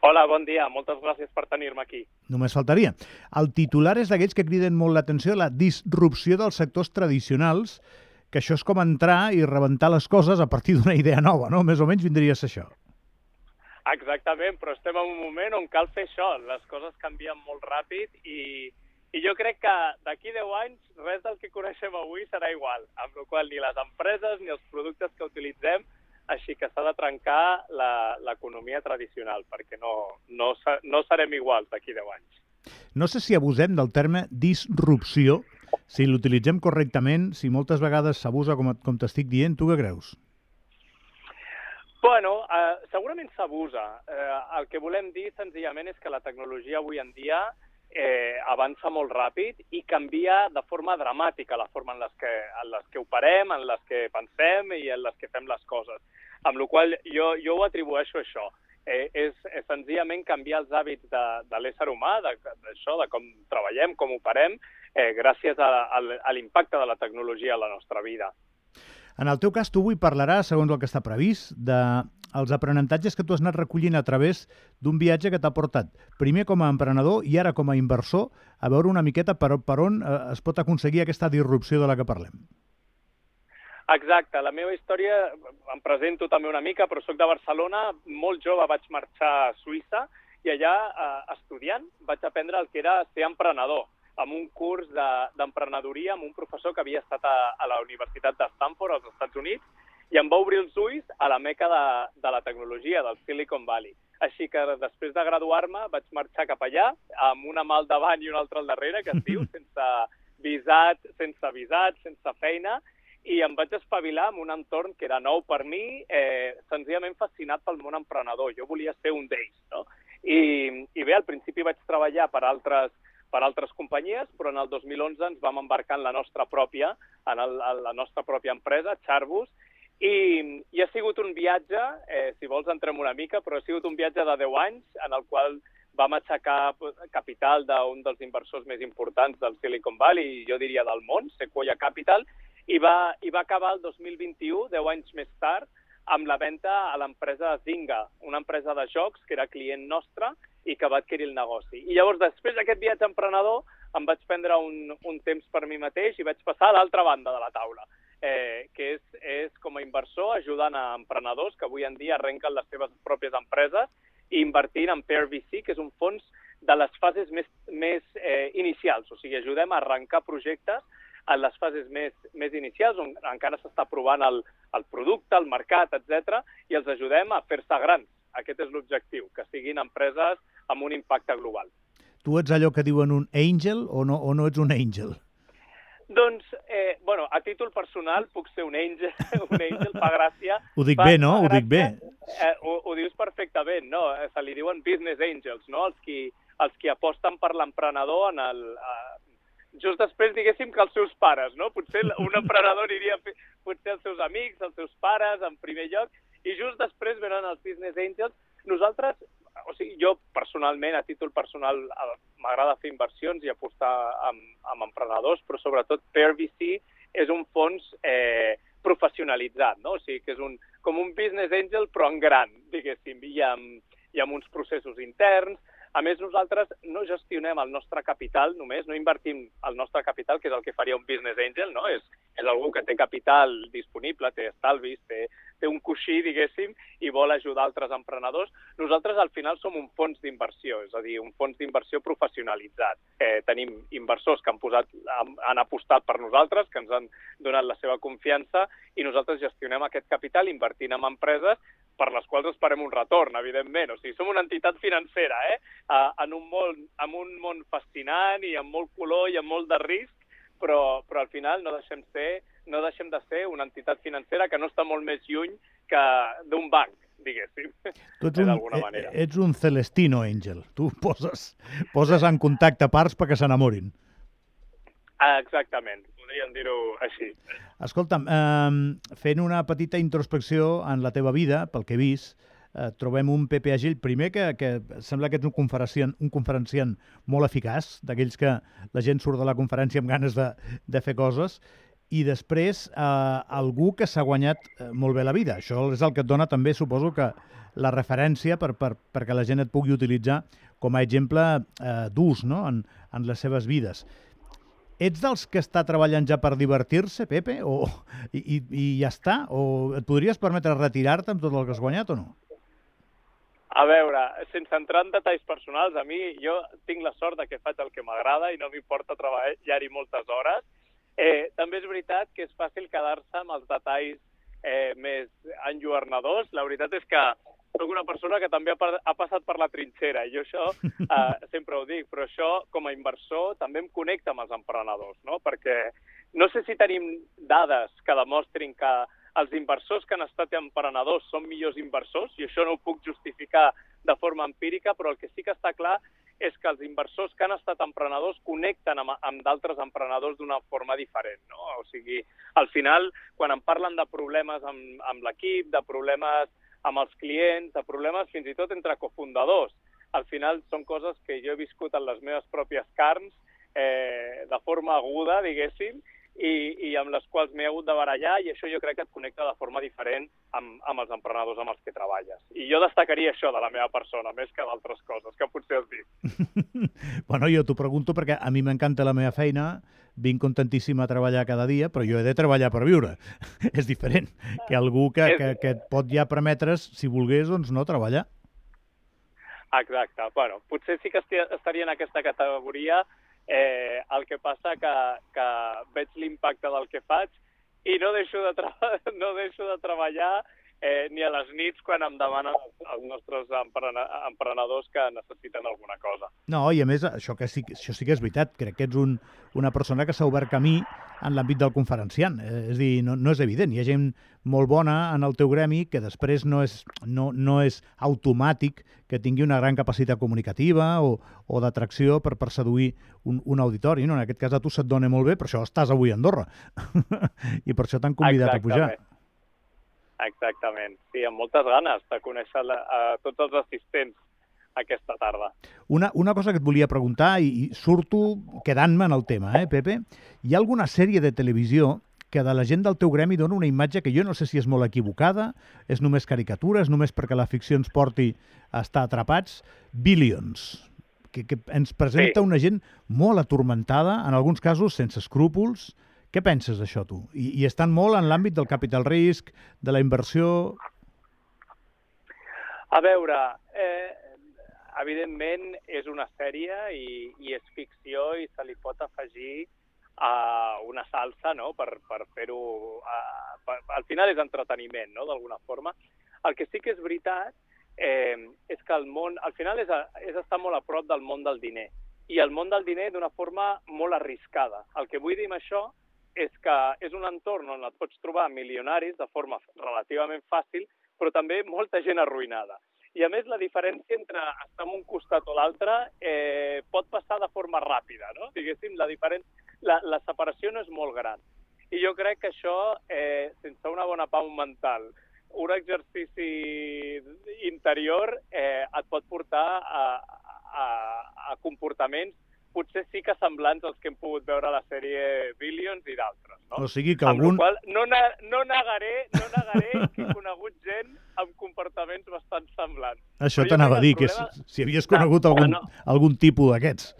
Hola, bon dia. Moltes gràcies per tenir-me aquí. Només faltaria. El titular és d'aquells que criden molt l'atenció, la disrupció dels sectors tradicionals, que això és com entrar i rebentar les coses a partir d'una idea nova, no? Més o menys vindria a ser això. Exactament, però estem en un moment on cal fer això. Les coses canvien molt ràpid i, i jo crec que d'aquí 10 anys res del que coneixem avui serà igual, amb la qual ni les empreses ni els productes que utilitzem, així que s'ha de trencar l'economia tradicional, perquè no, no, no serem iguals d'aquí 10 anys. No sé si abusem del terme disrupció, si l'utilitzem correctament, si moltes vegades s'abusa com, com t'estic dient, tu què creus? Bueno, eh, segurament s'abusa. Eh, el que volem dir senzillament és que la tecnologia avui en dia eh, avança molt ràpid i canvia de forma dramàtica la forma en les, que, en les que operem, en les que pensem i en les que fem les coses. Amb la qual jo, jo ho atribueixo a això. Eh, és, és senzillament canviar els hàbits de, de l'ésser humà, d'això, de, de com treballem, com operem, eh, gràcies a, a l'impacte de la tecnologia a la nostra vida. En el teu cas, tu avui parlaràs, segons el que està previst, de els aprenentatges que tu has anat recollint a través d'un viatge que t'ha portat primer com a emprenedor i ara com a inversor a veure una miqueta per, per on eh, es pot aconseguir aquesta disrupció de la que parlem. Exacte, la meva història, em presento també una mica, però sóc de Barcelona, molt jove vaig marxar a Suïssa i allà, eh, estudiant, vaig aprendre el que era ser emprenedor, amb un curs d'emprenedoria de, amb un professor que havia estat a, a la Universitat de Stanford, als Estats Units, i em va obrir els ulls a la meca de, de la tecnologia, del Silicon Valley. Així que després de graduar-me vaig marxar cap allà amb una mà al davant i una altra al darrere, que es diu, sense visat, sense visat, sense feina, i em vaig espavilar en un entorn que era nou per mi, eh, senzillament fascinat pel món emprenedor. Jo volia ser un d'ells, no? I, I bé, al principi vaig treballar per altres, per altres companyies, però en el 2011 ens vam embarcar en la nostra pròpia, en, el, en la nostra pròpia empresa, Charbus, i, I ha sigut un viatge, eh, si vols entrem una mica, però ha sigut un viatge de 10 anys en el qual vam aixecar capital d'un dels inversors més importants del Silicon Valley, jo diria del món, Sequoia Capital, i va, i va acabar el 2021, 10 anys més tard, amb la venda a l'empresa Zynga, una empresa de jocs que era client nostre i que va adquirir el negoci. I llavors, després d'aquest viatge emprenedor, em vaig prendre un, un temps per mi mateix i vaig passar a l'altra banda de la taula eh, que és, és com a inversor ajudant a emprenedors que avui en dia arrenquen les seves pròpies empreses i invertint en PRVC, que és un fons de les fases més, més eh, inicials. O sigui, ajudem a arrencar projectes en les fases més, més inicials, on encara s'està provant el, el producte, el mercat, etc, i els ajudem a fer-se grans. Aquest és l'objectiu, que siguin empreses amb un impacte global. Tu ets allò que diuen un angel o no, o no ets un angel? Doncs, eh, bueno, a títol personal puc ser un angel, un angel fa gràcia. Ho dic fa, bé, no? Ho dic bé. Eh, ho, ho dius perfectament, no? Eh, se li diuen business angels, no? Els qui, els qui aposten per l'emprenedor en el... Eh, just després, diguéssim, que els seus pares, no? Potser un emprenedor iria potser els seus amics, els seus pares, en primer lloc, i just després venen els business angels. Nosaltres o sigui, jo personalment, a títol personal, m'agrada fer inversions i apostar amb, amb emprenedors, però sobretot PRVC és un fons eh, professionalitzat, no? O sigui, que és un, com un business angel, però en gran, diguéssim, i amb, i amb uns processos interns, a més, nosaltres no gestionem el nostre capital només, no invertim el nostre capital, que és el que faria un business angel, no? És, és algú que té capital disponible, té estalvis, té, té un coixí, diguéssim, i vol ajudar altres emprenedors. Nosaltres, al final, som un fons d'inversió, és a dir, un fons d'inversió professionalitzat. Eh, tenim inversors que han, posat, han, han apostat per nosaltres, que ens han donat la seva confiança, i nosaltres gestionem aquest capital invertint en empreses per les quals esperem un retorn, evidentment. O sigui, som una entitat financera, eh? en, un món, en un món fascinant i amb molt color i amb molt de risc, però, però al final no deixem, ser, no deixem de ser una entitat financera que no està molt més lluny que d'un banc, diguéssim, ets un, manera. Ets un Celestino Angel. Tu poses, poses en contacte parts perquè s'enamorin. Ah, exactament, podríem dir-ho així. Escolta'm, eh, fent una petita introspecció en la teva vida, pel que he vist, eh, trobem un Pepe Agil, primer que, que sembla que ets un conferenciant, un conferenciant molt eficaç, d'aquells que la gent surt de la conferència amb ganes de, de fer coses, i després eh, algú que s'ha guanyat eh, molt bé la vida. Això és el que et dona també, suposo que la referència per, per, perquè la gent et pugui utilitzar com a exemple eh, d'ús no? en, en les seves vides. Ets dels que està treballant ja per divertir-se, Pepe? O, i, i, ja està? O et podries permetre retirar-te amb tot el que has guanyat o no? A veure, sense entrar en detalls personals, a mi jo tinc la sort de que faig el que m'agrada i no m'importa treballar-hi moltes hores. Eh, també és veritat que és fàcil quedar-se amb els detalls eh, més enlluernadors. La veritat és que soc una persona que també ha, ha passat per la trinxera i jo això eh, sempre ho dic, però això com a inversor també em connecta amb els emprenedors, no? perquè no sé si tenim dades que demostrin que els inversors que han estat emprenedors són millors inversors, i això no ho puc justificar de forma empírica, però el que sí que està clar és que els inversors que han estat emprenedors connecten amb, amb d'altres emprenedors d'una forma diferent. No? O sigui, al final, quan em parlen de problemes amb, amb l'equip, de problemes amb els clients, de problemes fins i tot entre cofundadors, al final són coses que jo he viscut en les meves pròpies carns, eh, de forma aguda, diguéssim, i, i amb les quals m'he hagut de barallar i això jo crec que et connecta de forma diferent amb, amb els emprenedors amb els que treballes. I jo destacaria això de la meva persona, més que d'altres coses, que potser has dit. bueno, jo t'ho pregunto perquè a mi m'encanta la meva feina, vinc contentíssim a treballar cada dia, però jo he de treballar per viure. és diferent que algú que, que, que et pot ja permetre's, si volgués, doncs no treballar. Exacte. Bueno, potser sí que estaria en aquesta categoria Eh, el que passa que, que veig l'impacte del que faig i no deixo de, no deixo de treballar eh, ni a les nits quan em demanen els nostres emprenedors que necessiten alguna cosa. No, i a més, això, que sí, això sí que és veritat. Crec que ets un, una persona que s'ha obert camí en l'àmbit del conferenciant. Eh, és dir, no, no és evident. Hi ha gent molt bona en el teu gremi que després no és, no, no és automàtic que tingui una gran capacitat comunicativa o, o d'atracció per, per seduir un, un auditori. No? En aquest cas a tu se't dona molt bé, per això estàs avui a Andorra. I per això t'han convidat Exactament. a pujar. Exactament. Sí, amb moltes ganes de conèixer la, a tots els assistents aquesta tarda. Una, una cosa que et volia preguntar, i, i surto quedant-me en el tema, eh, Pepe? Hi ha alguna sèrie de televisió que de la gent del teu gremi dona una imatge que jo no sé si és molt equivocada, és només caricatura, és només perquè la ficció ens porti a estar atrapats. Billions, que, que ens presenta sí. una gent molt atormentada, en alguns casos sense escrúpols, què penses d'això, tu? I, I estan molt en l'àmbit del capital risc, de la inversió... A veure, eh, evidentment és una sèrie i, i és ficció i se li pot afegir a uh, una salsa no? per, per fer-ho... Uh, al final és entreteniment, no? d'alguna forma. El que sí que és veritat eh, és que el món, al final és, a, és estar molt a prop del món del diner i el món del diner d'una forma molt arriscada. El que vull dir amb això és que és un entorn on et pots trobar milionaris de forma relativament fàcil, però també molta gent arruïnada. I a més la diferència entre estar en un costat o l'altre eh, pot passar de forma ràpida, no? Diguéssim, la, diferent... la, la separació no és molt gran. I jo crec que això, eh, sense una bona pau mental, un exercici interior eh, et pot portar a, a, a comportaments potser sí que semblants als que hem pogut veure a la sèrie Billions i d'altres. No? O sigui que algun... Amb qual no, ne no negaré, no negaré que he conegut gent amb comportaments bastant semblants. Això t'anava a dir, que problema... si havies conegut no, algun, no. algun tipus d'aquests.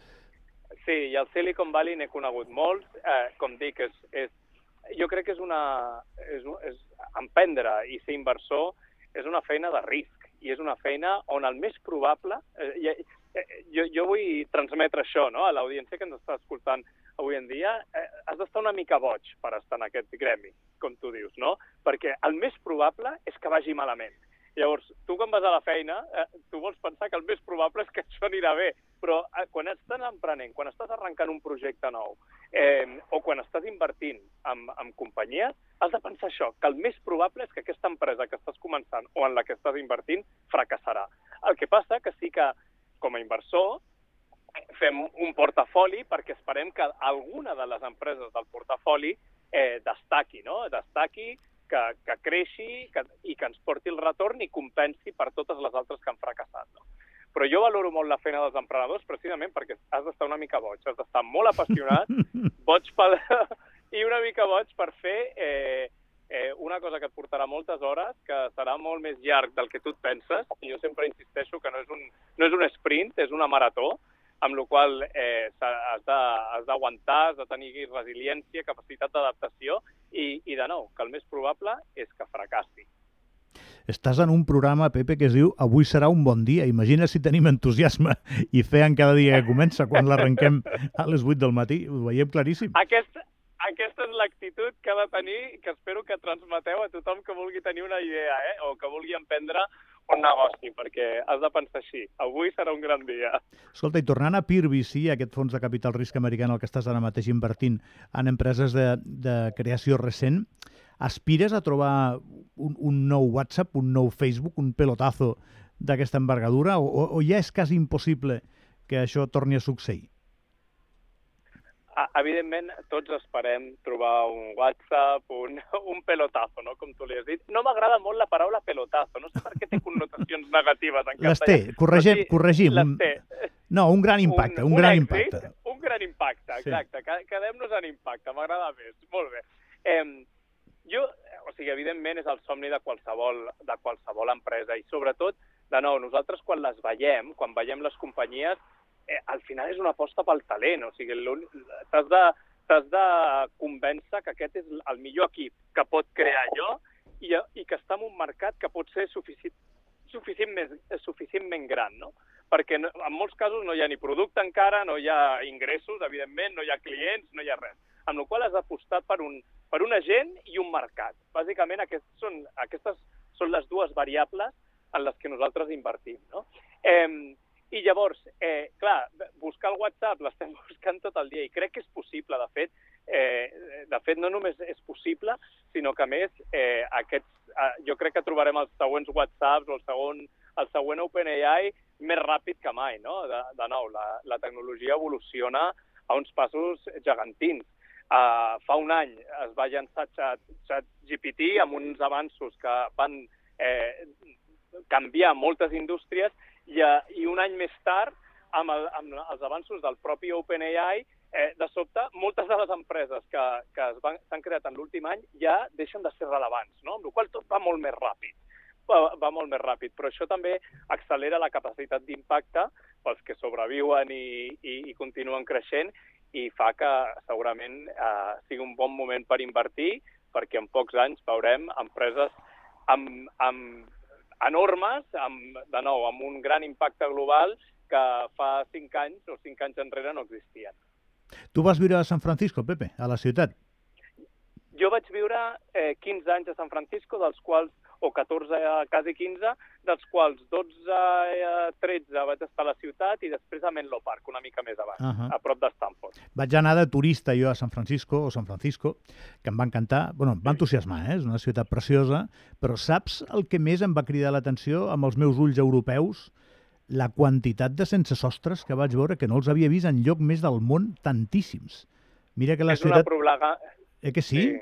Sí, i al Silicon Valley n'he conegut molts. Eh, com dic, és, és, jo crec que és una... És, és, emprendre i ser inversor és una feina de risc i és una feina on el més probable... Eh, Eh, jo, jo vull transmetre això no? a l'audiència que ens està escoltant avui en dia. Eh, has d'estar una mica boig per estar en aquest gremi, com tu dius, no? Perquè el més probable és que vagi malament. Llavors, tu quan vas a la feina, eh, tu vols pensar que el més probable és que això anirà bé, però eh, quan estàs emprenent, quan estàs arrencant un projecte nou, eh, o quan estàs invertint en, en companyies, has de pensar això, que el més probable és que aquesta empresa que estàs començant o en la que estàs invertint fracassarà. El que passa que sí que com a inversor, fem un portafoli perquè esperem que alguna de les empreses del portafoli eh, destaqui, no? destaqui, que, que creixi que, i que ens porti el retorn i compensi per totes les altres que han fracassat. No? Però jo valoro molt la feina dels emprenedors precisament perquè has d'estar una mica boig, has d'estar molt apassionat, boig pel... i una mica boig per fer eh, eh, una cosa que et portarà moltes hores, que serà molt més llarg del que tu et penses, i jo sempre insisteixo que no és un, no és un sprint, és una marató, amb la qual eh, has d'aguantar, has de tenir resiliència, capacitat d'adaptació, i, i de nou, que el més probable és que fracassi. Estàs en un programa, Pepe, que es diu Avui serà un bon dia. Imagina si tenim entusiasme i fe en cada dia que comença, quan l'arrenquem a les 8 del matí. Ho veiem claríssim. Aquest, aquesta és l'actitud que ha de tenir, que espero que transmeteu a tothom que vulgui tenir una idea, eh? o que vulgui emprendre un negoci, perquè has de pensar així. Avui serà un gran dia. Escolta, i tornant a PeerVC, aquest fons de capital risc americà en el que estàs ara mateix invertint en empreses de, de creació recent, aspires a trobar un, un nou WhatsApp, un nou Facebook, un pelotazo d'aquesta envergadura, o, o ja és quasi impossible que això torni a succeir? Evidentment, tots esperem trobar un WhatsApp, un, un pelotazo, no? com tu li has dit. No m'agrada molt la paraula pelotazo, no sé per què té connotacions negatives en Les té, corregim. Sí, corregim. Les té. No, un gran impacte, un, un, un gran èxit, impacte. Un gran impacte, exacte. Sí. Quedem-nos en impacte, m'agrada més. Molt bé. Eh, jo, o sigui, evidentment és el somni de qualsevol, de qualsevol empresa i sobretot, de nou, nosaltres quan les veiem, quan veiem les companyies, eh, al final és una aposta pel talent, o sigui, t'has de, t'has de convèncer que aquest és el millor equip que pot crear allò i, i que està en un mercat que pot ser suficient, suficientment, suficientment gran, no? Perquè en molts casos no hi ha ni producte encara, no hi ha ingressos, evidentment, no hi ha clients, no hi ha res amb la qual has apostat per un, per un agent i un mercat. Bàsicament, aquests són, aquestes són les dues variables en les que nosaltres invertim. No? Eh, I llavors, eh, clar, buscar el WhatsApp l'estem buscant tot el dia i crec que és possible, de fet, eh, de fet no només és possible, sinó que més eh, aquests, eh, jo crec que trobarem els següents WhatsApps o el segon, el següent OpenAI més ràpid que mai, no? De, de nou, la, la tecnologia evoluciona a uns passos gegantins. Uh, fa un any es va llançar Chat, Chat GPT amb uns avanços que van eh, canviar moltes indústries i, i un any més tard, amb, el, amb els avanços del propi OpenAI, eh, de sobte, moltes de les empreses que, que s'han creat en l'últim any ja deixen de ser relevants, no? amb la qual tot va molt més ràpid. Va, va molt més ràpid, però això també accelera la capacitat d'impacte pels que sobreviuen i, i, i continuen creixent i fa que segurament eh, sigui un bon moment per invertir perquè en pocs anys veurem empreses amb, amb enormes, amb, de nou, amb un gran impacte global que fa cinc anys o cinc anys enrere no existien. Tu vas viure a San Francisco, Pepe, a la ciutat? Jo vaig viure eh, 15 anys a San Francisco, dels quals o 14, quasi 15, dels quals 12, eh, 13 vaig estar a la ciutat i després a Menlo Park, una mica més abans, uh -huh. a prop de Stanford. Vaig anar de turista jo a San Francisco, o San Francisco, que em va encantar, bueno, em va entusiasmar, eh? és una ciutat preciosa, però saps el que més em va cridar l'atenció amb els meus ulls europeus? La quantitat de sense sostres que vaig veure, que no els havia vist en lloc més del món, tantíssims. Mira que la és ciutat... Una problema... Eh que sí? sí?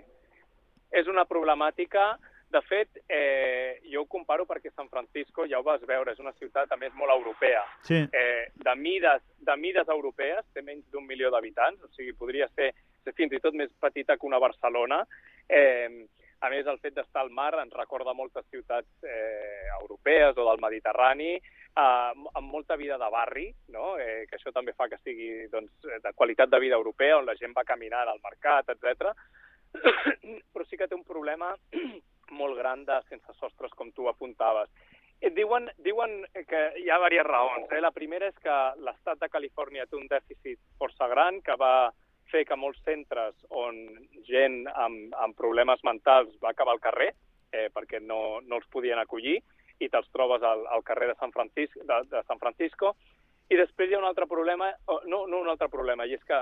És una problemàtica de fet, eh, jo ho comparo perquè San Francisco, ja ho vas veure, és una ciutat, a més, molt europea. Sí. Eh, de, mides, de mides europees, té menys d'un milió d'habitants, o sigui, podria ser, ser fins i tot més petita que una Barcelona. Eh, a més, el fet d'estar al mar ens recorda moltes ciutats eh, europees o del Mediterrani, eh, amb molta vida de barri, no? eh, que això també fa que sigui doncs, de qualitat de vida europea, on la gent va caminar al mercat, etc. Però sí que té un problema molt gran de sense sostres, com tu apuntaves. Et diuen, diuen que hi ha diverses raons. Eh? La primera és que l'estat de Califòrnia té un dèficit força gran que va fer que molts centres on gent amb, amb problemes mentals va acabar al carrer eh, perquè no, no els podien acollir i te'ls trobes al, al carrer de San, Francisco, de, de San Francisco. I després hi ha un altre problema, no, no un altre problema, i és que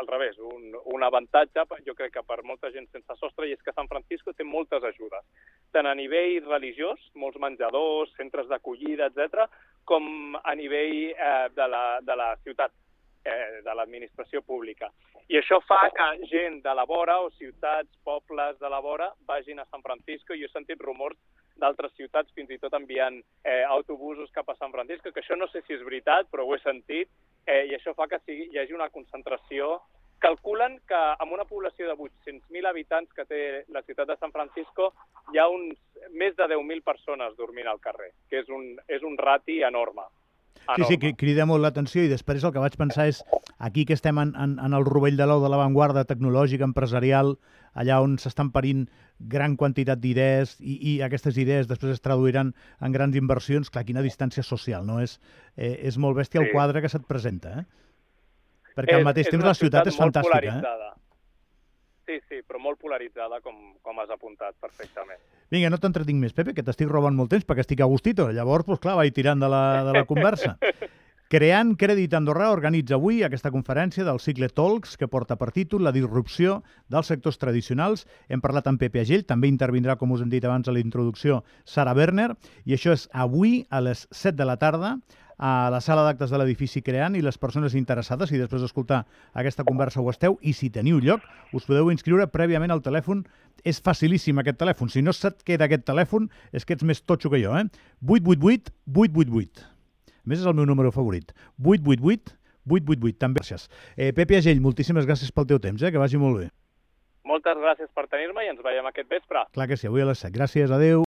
al revés, un, un avantatge, jo crec que per molta gent sense sostre, i és que San Francisco té moltes ajudes, tant a nivell religiós, molts menjadors, centres d'acollida, etc, com a nivell eh, de, la, de la ciutat, eh, de l'administració pública. I això fa que gent de la vora o ciutats, pobles de la vora vagin a San Francisco. Jo he sentit rumors d'altres ciutats fins i tot enviant eh, autobusos cap a San Francisco, que això no sé si és veritat, però ho he sentit, eh, i això fa que sigui, hi hagi una concentració calculen que amb una població de 800.000 habitants que té la ciutat de San Francisco hi ha uns, més de 10.000 persones dormint al carrer, que és un, és un rati enorme. Sí, sí, cri- crida molt l'atenció i després el que vaig pensar és aquí que estem en, en, en el rovell de l'ou de l'avantguarda tecnològica, empresarial, allà on s'estan parint gran quantitat d'idees i, i aquestes idees després es traduiran en grans inversions, clar, quina distància social, no? És, eh, és molt bèstia el Sí. quadre que se't presenta, eh? Perquè al mateix temps la ciutat és molt fantàstica, eh? Sí, sí, però molt polaritzada, com, com has apuntat perfectament. Vinga, no t'entretinc més, Pepe, que t'estic robant molt temps perquè estic a gustito. Llavors, doncs clar, vaig tirant de la, de la conversa. Creant Crèdit Andorrà organitza avui aquesta conferència del cicle Talks que porta per títol la disrupció dels sectors tradicionals. Hem parlat amb Pepe Agell, també intervindrà, com us hem dit abans a la introducció, Sara Werner, i això és avui a les 7 de la tarda a la sala d'actes de l'edifici Creant i les persones interessades, si després d'escoltar aquesta conversa ho esteu, i si teniu lloc, us podeu inscriure prèviament al telèfon. És facilíssim aquest telèfon. Si no se't queda aquest telèfon, és que ets més totxo que jo, eh? 888 888. A més, és el meu número favorit. 888 888. També gràcies. Eh, Pepe Agell, moltíssimes gràcies pel teu temps, eh? que vagi molt bé. Moltes gràcies per tenir-me i ens veiem aquest vespre. Clar que sí, avui a les 7. Gràcies, adeu.